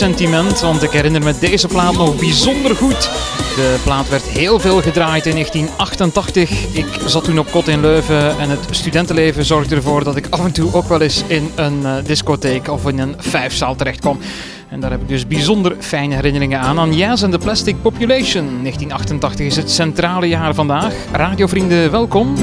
Sentiment, want ik herinner me deze plaat nog bijzonder goed. De plaat werd heel veel gedraaid in 1988. Ik zat toen op kot in Leuven en het studentenleven zorgde ervoor dat ik af en toe ook wel eens in een uh, discotheek of in een vijfzaal terecht kwam. En daar heb ik dus bijzonder fijne herinneringen aan. Aan Jazz and the Plastic Population. 1988 is het centrale jaar vandaag. Radiovrienden, welkom.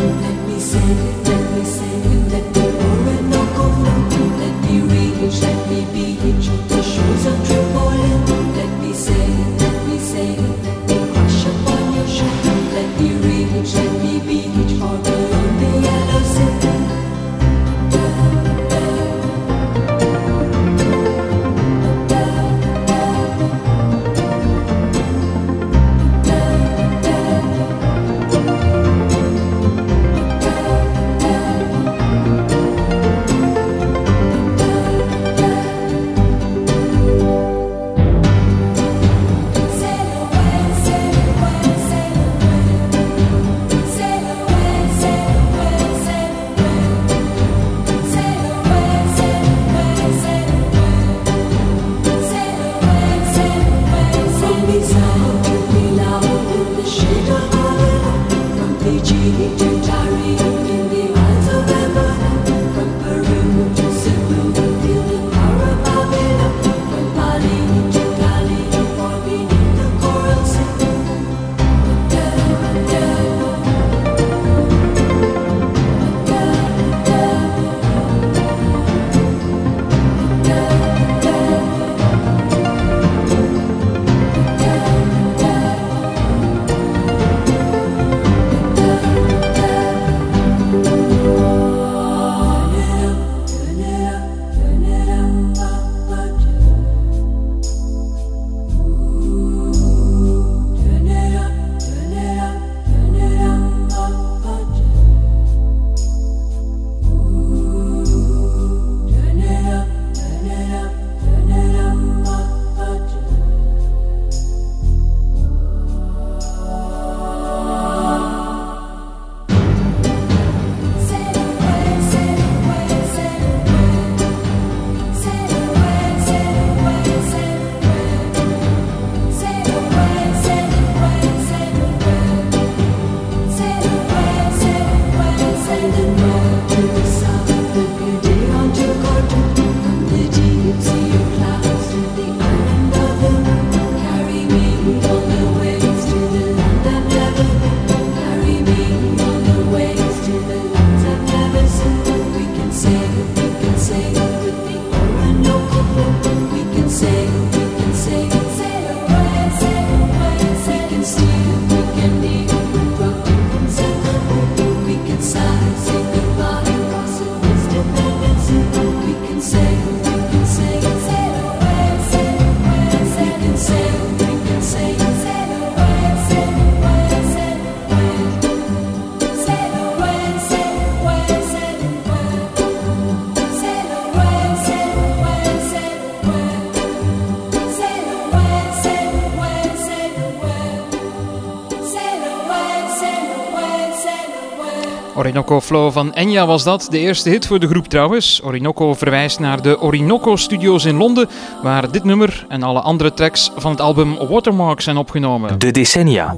Orinoco Flow van Enya was dat, de eerste hit voor de groep trouwens. Orinoco verwijst naar de Orinoco Studios in Londen, waar dit nummer en alle andere tracks van het album Watermark zijn opgenomen. De decennia.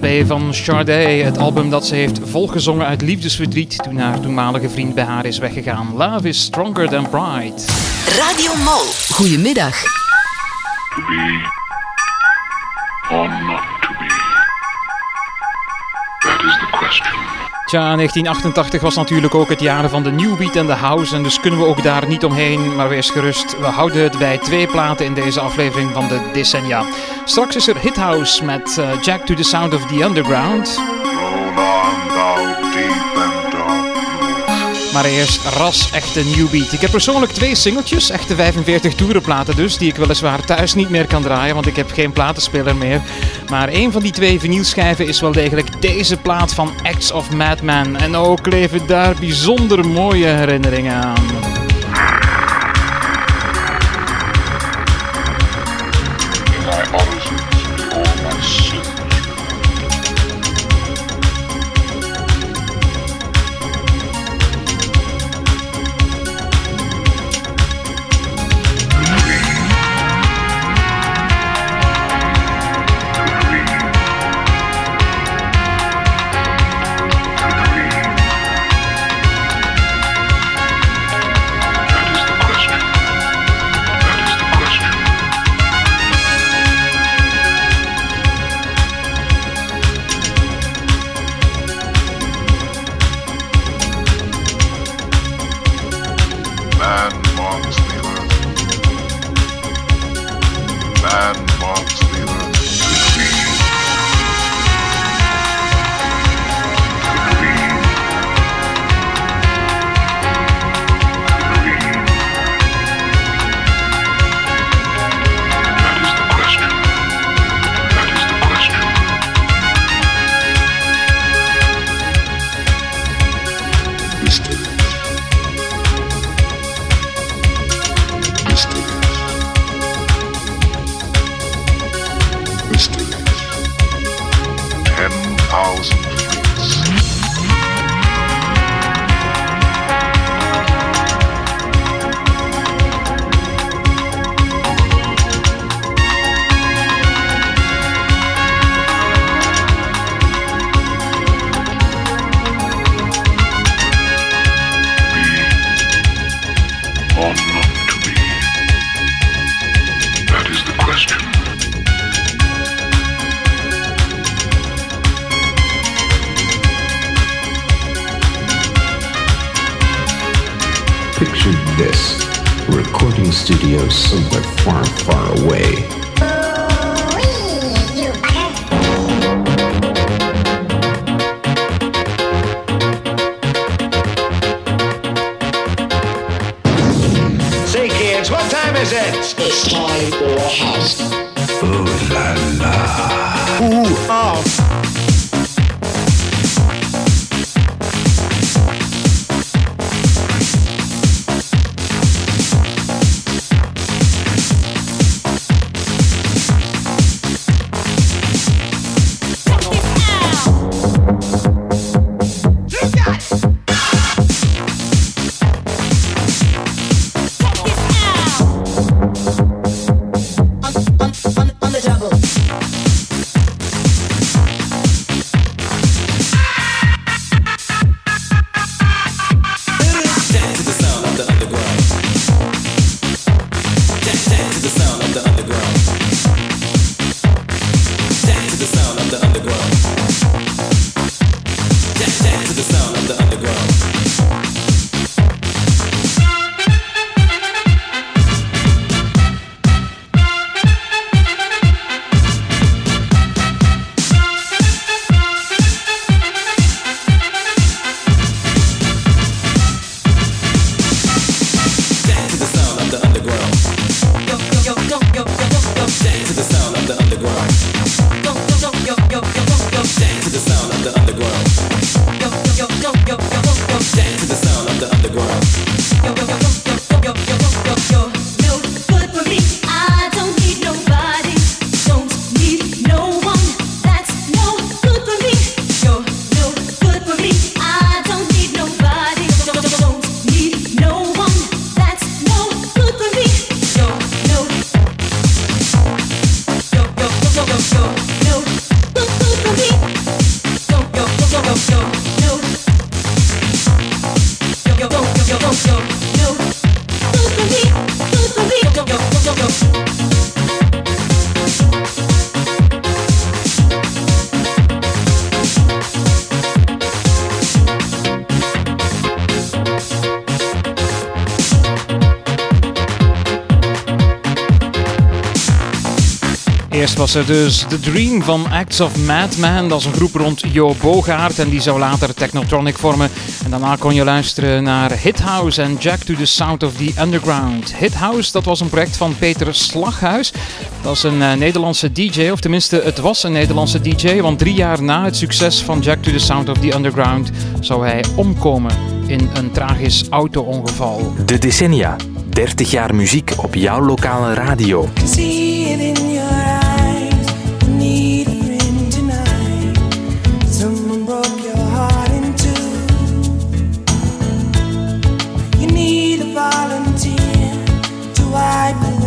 LP van Charday, het album dat ze heeft volgezongen uit liefdesverdriet toen haar toenmalige vriend bij haar is weggegaan. Love is stronger than pride. Radio Mol. Goedemiddag. To be or not to be. That is the question. Tja, 1988 was natuurlijk ook het jaar van de New Beat en de House. En dus kunnen we ook daar niet omheen. Maar wees gerust, we houden het bij twee platen in deze aflevering van de decennia. Straks is er Hit House met uh, Jack to the Sound of the Underground. Maar eerst ras echte New Beat. Ik heb persoonlijk twee singeltjes, echte 45 toerenplaten dus, die ik weliswaar thuis niet meer kan draaien, want ik heb geen platenspeler meer. Maar een van die twee vinylschijven is wel degelijk deze plaat van Acts of Madman. En ook leven daar bijzonder mooie herinneringen aan. Was er dus The Dream van Acts of Madman. Dat is een groep rond Jo Bogaert en die zou later Technotronic vormen. En daarna kon je luisteren naar Hit House en Jack to the Sound of the Underground. Hit House, dat was een project van Peter Slaghuis. Dat is een uh, Nederlandse DJ, of tenminste het was een Nederlandse DJ. Want drie jaar na het succes van Jack to the Sound of the Underground zou hij omkomen in een tragisch auto-ongeval. De decennia. 30 jaar muziek op jouw lokale radio. Like.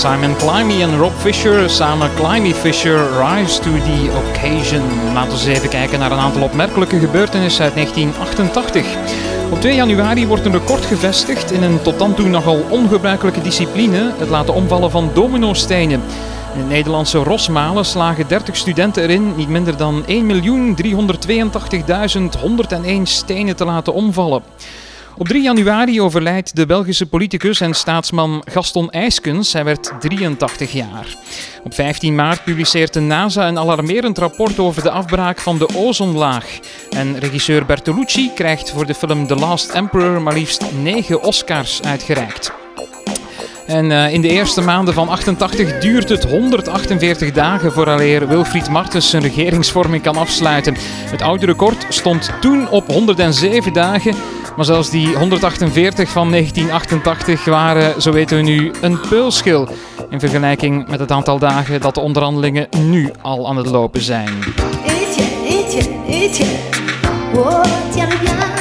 Simon Climby en Rob Fisher samen Climby Fisher Rise to the Occasion. Laten we eens even kijken naar een aantal opmerkelijke gebeurtenissen uit 1988. Op 2 januari wordt een record gevestigd in een tot dan toe nogal ongebruikelijke discipline, het laten omvallen van dominostenen. In het Nederlandse Rosmalen slagen 30 studenten erin niet minder dan 1.382.101 stenen te laten omvallen. Op 3 januari overlijdt de Belgische politicus en staatsman Gaston Eiskens. Hij werd 83 jaar. Op 15 maart publiceert de NASA een alarmerend rapport over de afbraak van de ozonlaag. En regisseur Bertolucci krijgt voor de film The Last Emperor maar liefst 9 Oscars uitgereikt. En uh, in de eerste maanden van 88 duurt het 148 dagen vooraleer Wilfried Martens zijn regeringsvorming kan afsluiten. Het oude record stond toen op 107 dagen. Maar zelfs die 148 van 1988 waren, zo weten we nu, een peulschil. In vergelijking met het aantal dagen dat de onderhandelingen nu al aan het lopen zijn. Tiens bien. Baiser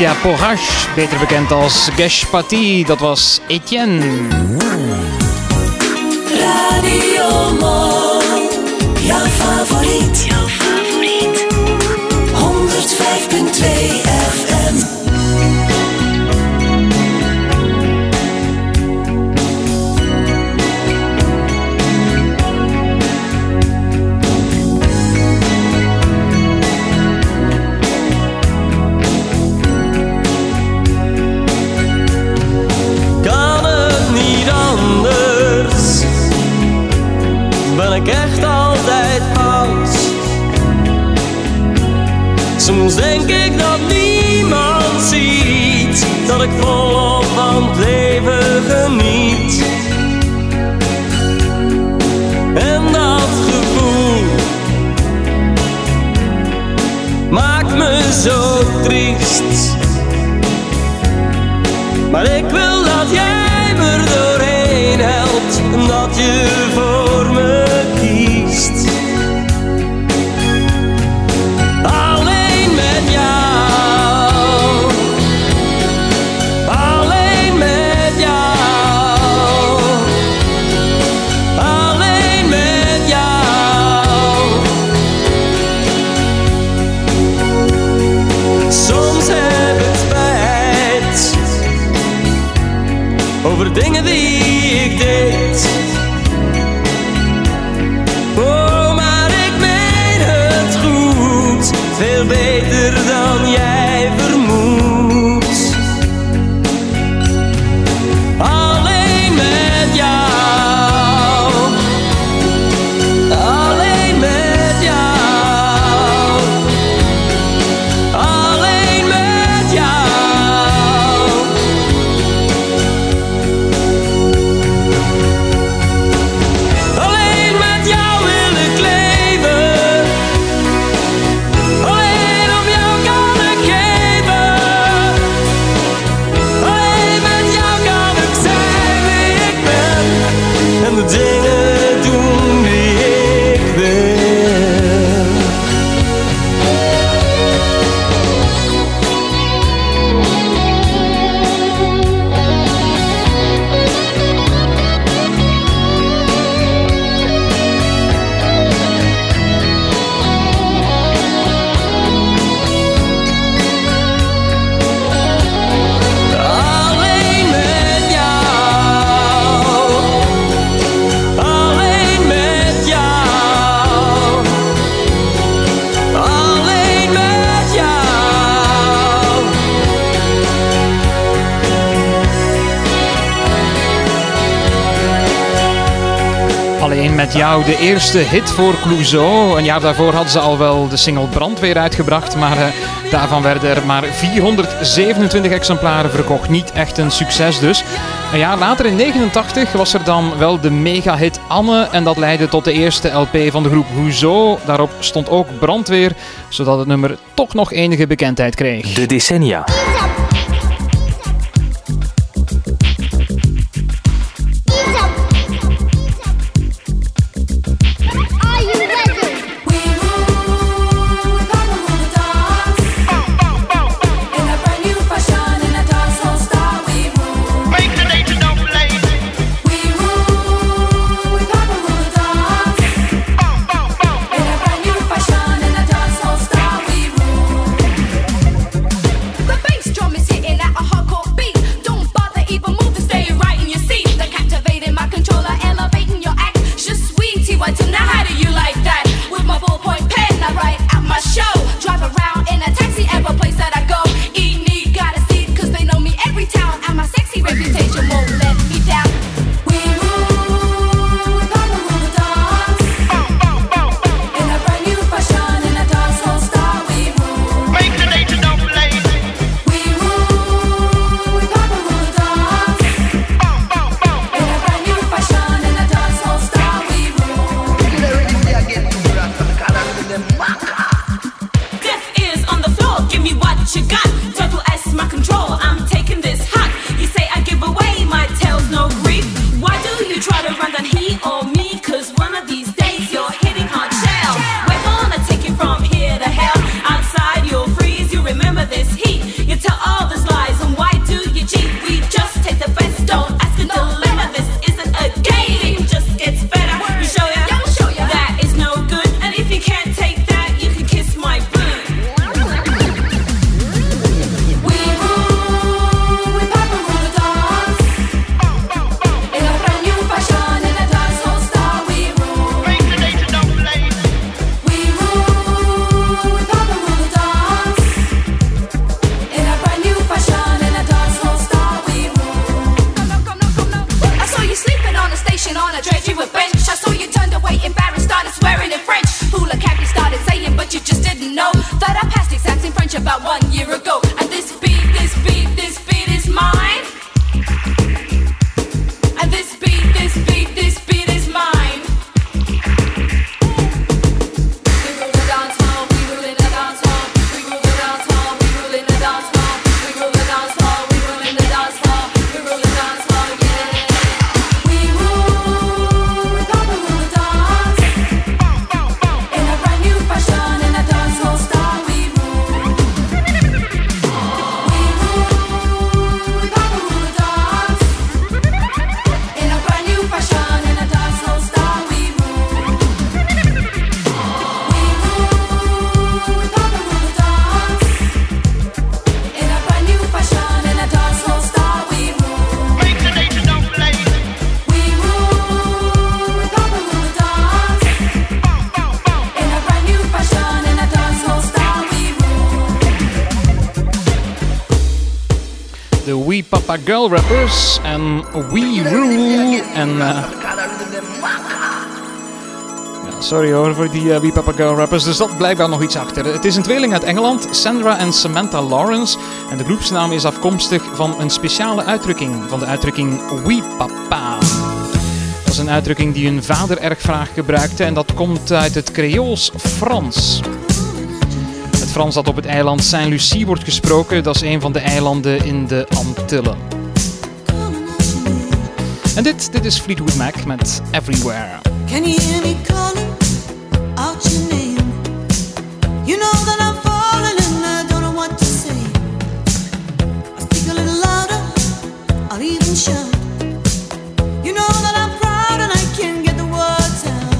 Patricia Pogache, beter bekend als Geshpati, dat was Etienne. Radio Mol, jouw favoriet. Jouw favoriet. 105.2 Soms denk ik dat niemand ziet dat ik volop van het leven geniet. En dat gevoel maakt me zo triest. Maar ik wil dat jij me doorheen helpt en dat je Alleen met jou, de eerste hit voor Clouseau. Een jaar daarvoor hadden ze al wel de single Brandweer uitgebracht, maar uh, daarvan werden er maar 427 exemplaren verkocht. Niet echt een succes dus. Een jaar later, in 89, was er dan wel de mega-hit Anne. En dat leidde tot de eerste LP van de groep Hoezo. Daarop stond ook Brandweer, zodat het nummer toch nog enige bekendheid kreeg. De decennia. Girl Rappers en We Rule. En, uh, ja, sorry hoor voor die uh, Papa Girl Rappers, er zat blijkbaar nog iets achter. Het is een tweeling uit Engeland, Sandra en Samantha Lawrence. En de groepsnaam is afkomstig van een speciale uitdrukking, van de uitdrukking We Papa. Dat is een uitdrukking die hun vader erg graag gebruikte en dat komt uit het Creools Frans. Het Frans dat op het eiland Saint-Lucie wordt gesproken, dat is een van de eilanden in de Antillen. En dit, dit is Fleetwood Mac met Everywhere. Can you hear me calling out your name? You know that I'm falling and I don't know what to say. I speak a little louder, I'll even shout. You know that I'm proud and I can't get the words out.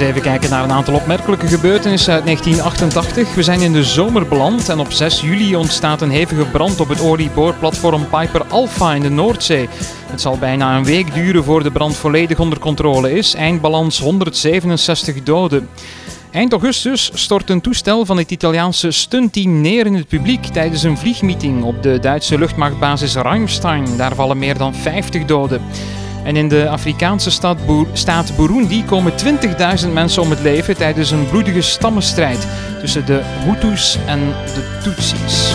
Even kijken naar een aantal opmerkelijke gebeurtenissen uit 1988. We zijn in de zomer beland en op 6 juli ontstaat een hevige brand op het olieboorplatform Piper Alpha in de Noordzee. Het zal bijna een week duren voor de brand volledig onder controle is. Eindbalans 167 doden. Eind augustus stort een toestel van het Italiaanse stuntteam neer in het publiek tijdens een vliegmeeting op de Duitse luchtmachtbasis Ramstein. Daar vallen meer dan 50 doden. En in de Afrikaanse stad staat Burundi komen 20.000 mensen om het leven tijdens een bloedige stammenstrijd tussen de Hutus en de Tutsis.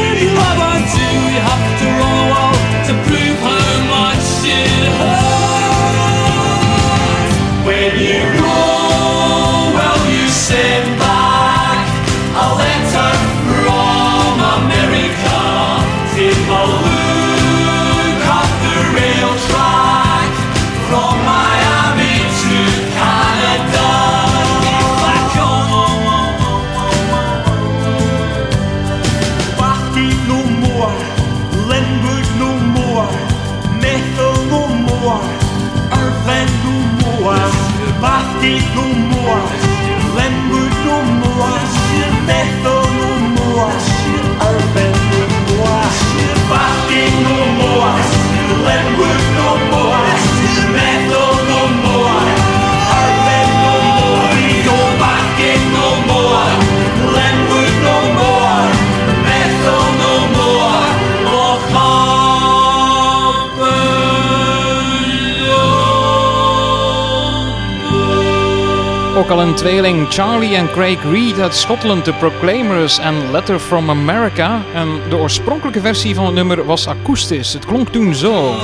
Ook al een tweeling, Charlie en Craig Reed uit Schotland, The Proclaimers en Letter from America. En de oorspronkelijke versie van het nummer was akoestisch. Het klonk toen zo.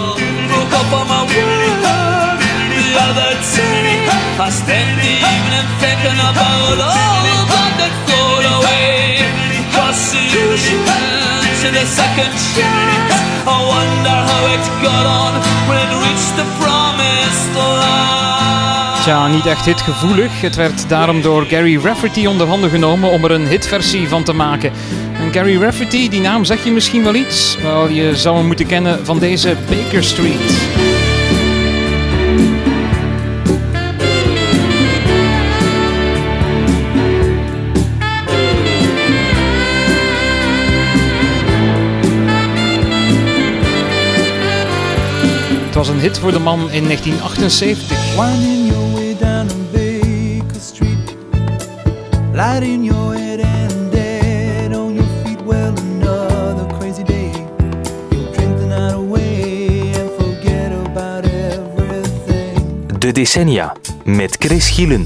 It. Tja, niet echt hitgevoelig. Het werd daarom door Gary Rafferty onder handen genomen om er een hitversie van te maken. En Gary Rafferty, die naam zeg je misschien wel iets. Wel, je zou hem moeten kennen van deze Baker Street. Het was een hit voor de man in 1978. Lighting your head and dead on your feet. Well, another crazy day. You'll drink the night away and forget about everything. De decennia met Chris Gielen.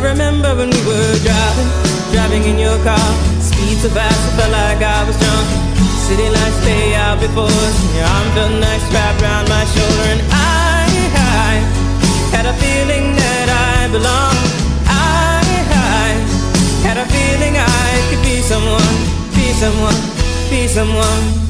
Remember when we were driving, driving in your car. Speed so fast, I felt like I was drunk. City lights stay out before us, your arm felt nice wrapped around my shoulder. And I, I had a feeling that I belonged. I, I had a feeling I could be someone, be someone, be someone.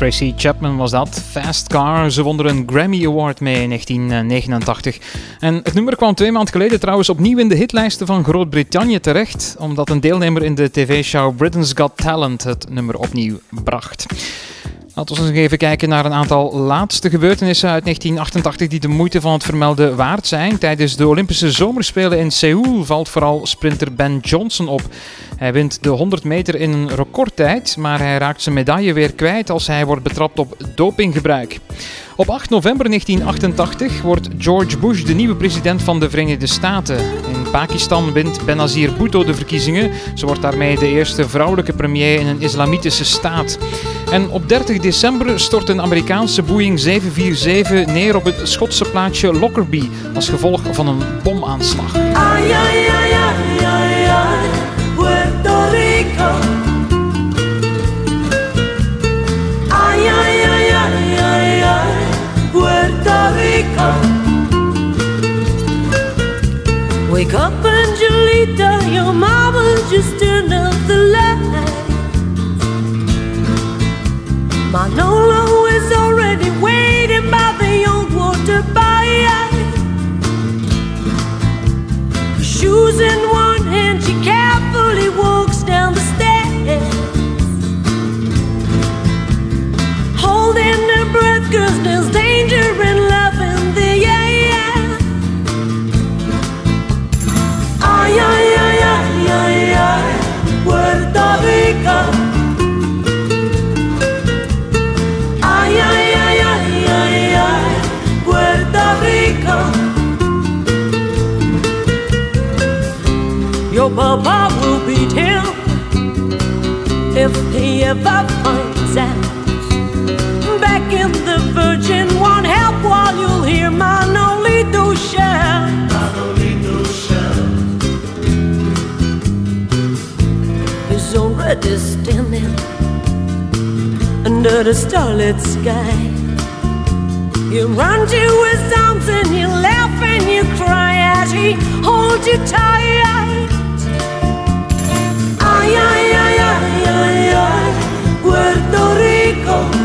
Tracy Chapman was dat. Fast Car. Ze won er een Grammy Award mee in 1989. En het nummer kwam twee maanden geleden trouwens opnieuw in de hitlijsten van Groot-Brittannië terecht, omdat een deelnemer in de tv-show Britain's Got Talent het nummer opnieuw bracht. Laten we eens even kijken naar een aantal laatste gebeurtenissen uit 1988 die de moeite van het vermelden waard zijn. Tijdens de Olympische Zomerspelen in Seoul valt vooral sprinter Ben Johnson op. Hij wint de 100 meter in een recordtijd, maar hij raakt zijn medaille weer kwijt als hij wordt betrapt op dopinggebruik. Op 8 november 1988 wordt George Bush de nieuwe president van de Verenigde Staten. In Pakistan wint Benazir Bhutto de verkiezingen. Ze wordt daarmee de eerste vrouwelijke premier in een islamitische staat. En op 30 december stort een Amerikaanse Boeing 747 neer op het Schotse plaatsje Lockerbie als gevolg van een bomaanslag. Puerto Rico. Wake up, Angelita, your mama just turned up the light. Manolo is already waiting by the old water by. Shoes in Your papa will beat him if he ever finds out. Back in the Virgin, won't help while you'll hear Manolito shout. Manolito shout. He's already standing under the starlit sky. You run to his arms and you laugh and you cry as he holds you tight. Ay, ay, ay, ay, ay, Puerto Rico.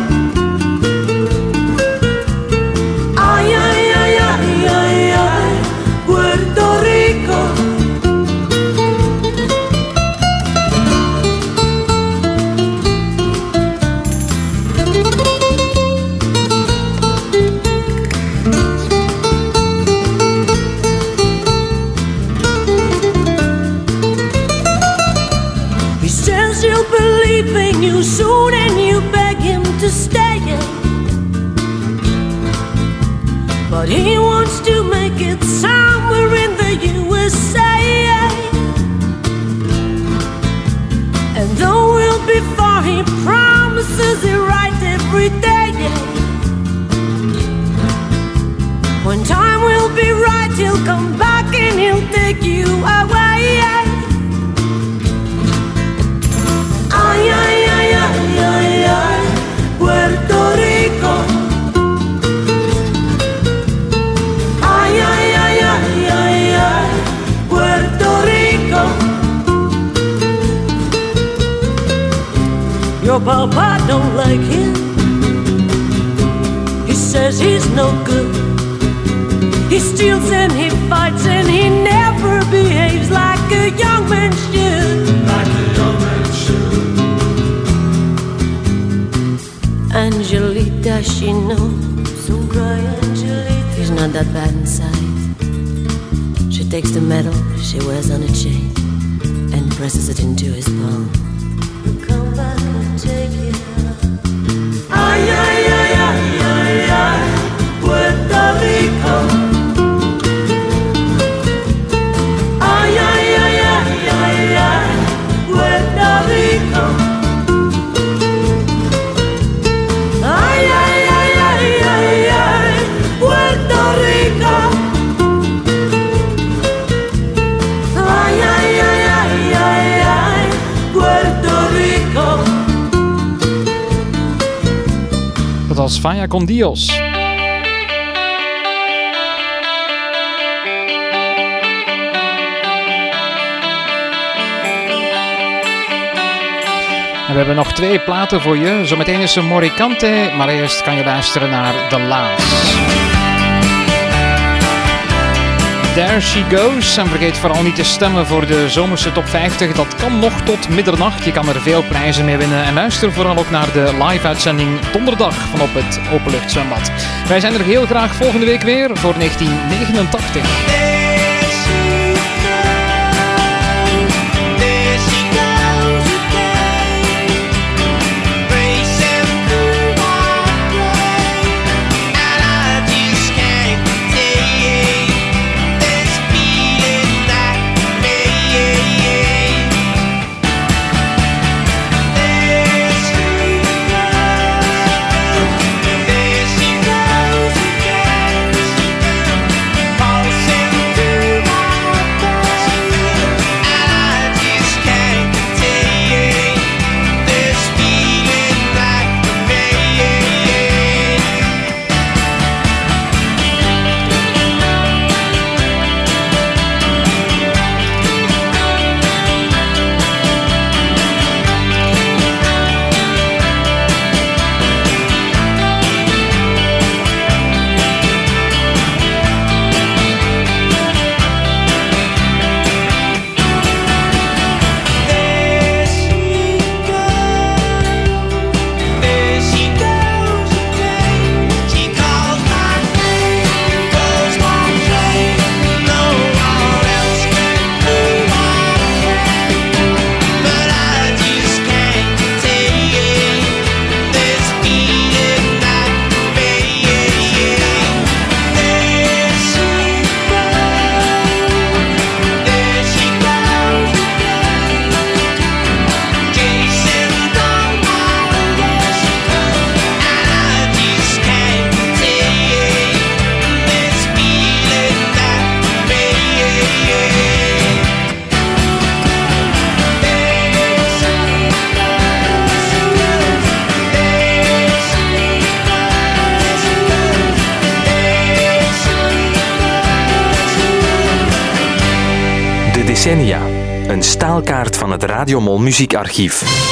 Papa don't like him. He says he's no good. He steals and he fights and he never behaves like a young man should. Like a young man should. Angelita, she knows. Don't cry, Angelita. He's not that bad inside. She takes the medal she wears on a chain and presses it into his palm. Come back and take it. Ay, ay, Faya con Dios. We hebben nog twee platen voor je. Zometeen is een Moricante, maar eerst kan je luisteren naar The Laas. There She Goes. En vergeet vooral niet te stemmen voor de zomerse top 50. Dat kan nog tot middernacht. Je kan er veel prijzen mee winnen. En luister vooral ook naar de live-uitzending donderdag van op het Openluchtzwembad. Wij zijn er heel graag volgende week weer voor 1989. Muziekarchief.